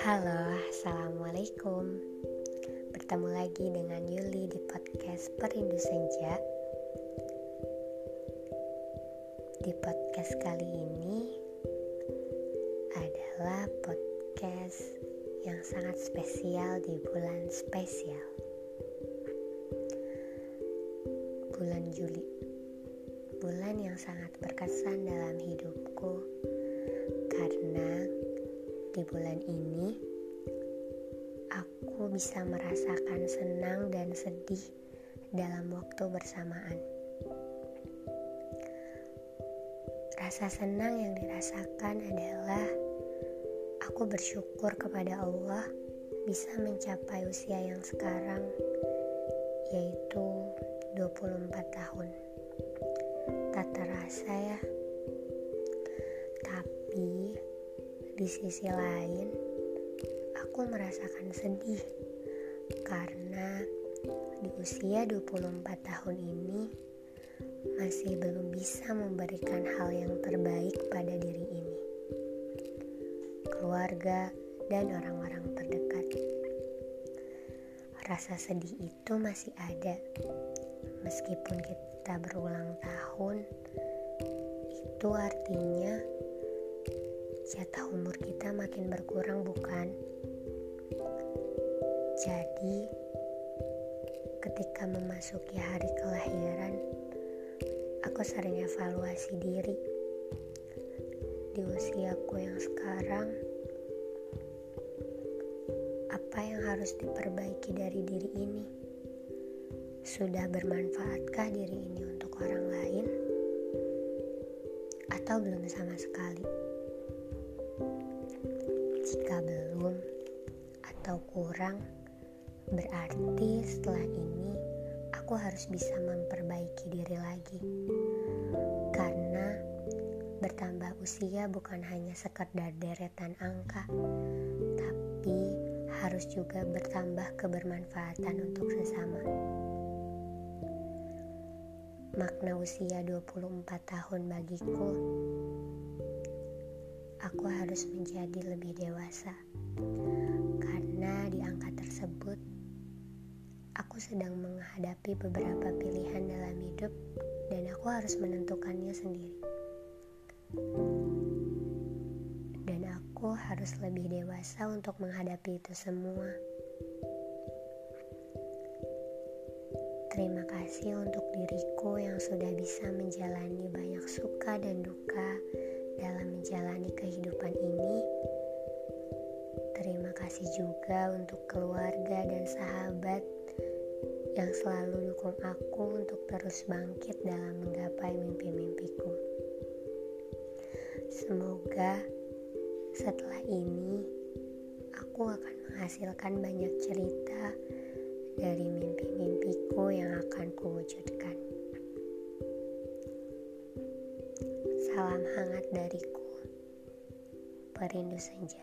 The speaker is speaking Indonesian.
Halo, Assalamualaikum. Bertemu lagi dengan Yuli di podcast Perindu Senja. Di podcast kali ini adalah podcast yang sangat spesial di bulan spesial. Bulan Juli Bulan yang sangat berkesan dalam hidupku Karena di bulan ini, aku bisa merasakan senang dan sedih dalam waktu bersamaan. Rasa senang yang dirasakan adalah aku bersyukur kepada Allah bisa mencapai usia yang sekarang yaitu 24 tahun. Terasa ya. Tapi di sisi lain, aku merasakan sedih karena di usia 24 tahun ini masih belum bisa memberikan hal yang terbaik pada diri ini. Keluarga dan orang-orang terdekat. Rasa sedih itu masih ada. Meskipun kita berulang tahun, itu artinya jatah umur kita makin berkurang bukan? Jadi, ketika memasuki hari kelahiran, aku sering evaluasi diri. Di usiaku yang sekarang, apa yang harus diperbaiki dari diri ini? Sudah bermanfaatkah diri ini untuk orang lain? Atau belum sama sekali? Jika belum atau kurang, berarti setelah ini aku harus bisa memperbaiki diri lagi. Karena bertambah usia bukan hanya sekedar deretan angka, tapi harus juga bertambah kebermanfaatan untuk sesama. Makna usia 24 tahun bagiku aku harus menjadi lebih dewasa. Karena di angka tersebut, aku sedang menghadapi beberapa pilihan dalam hidup dan aku harus menentukannya sendiri. Dan aku harus lebih dewasa untuk menghadapi itu semua. Terima kasih untuk diriku yang sudah bisa menjalani banyak suka dan duka dalam menjalani kehidupan ini. Terima kasih juga untuk keluarga dan sahabat yang selalu dukung aku untuk terus bangkit dalam menggapai mimpi-mimpiku. Semoga setelah ini aku akan menghasilkan banyak cerita dari mimpi-mimpiku kuwujudkan. Salam hangat dariku. Perindu senja.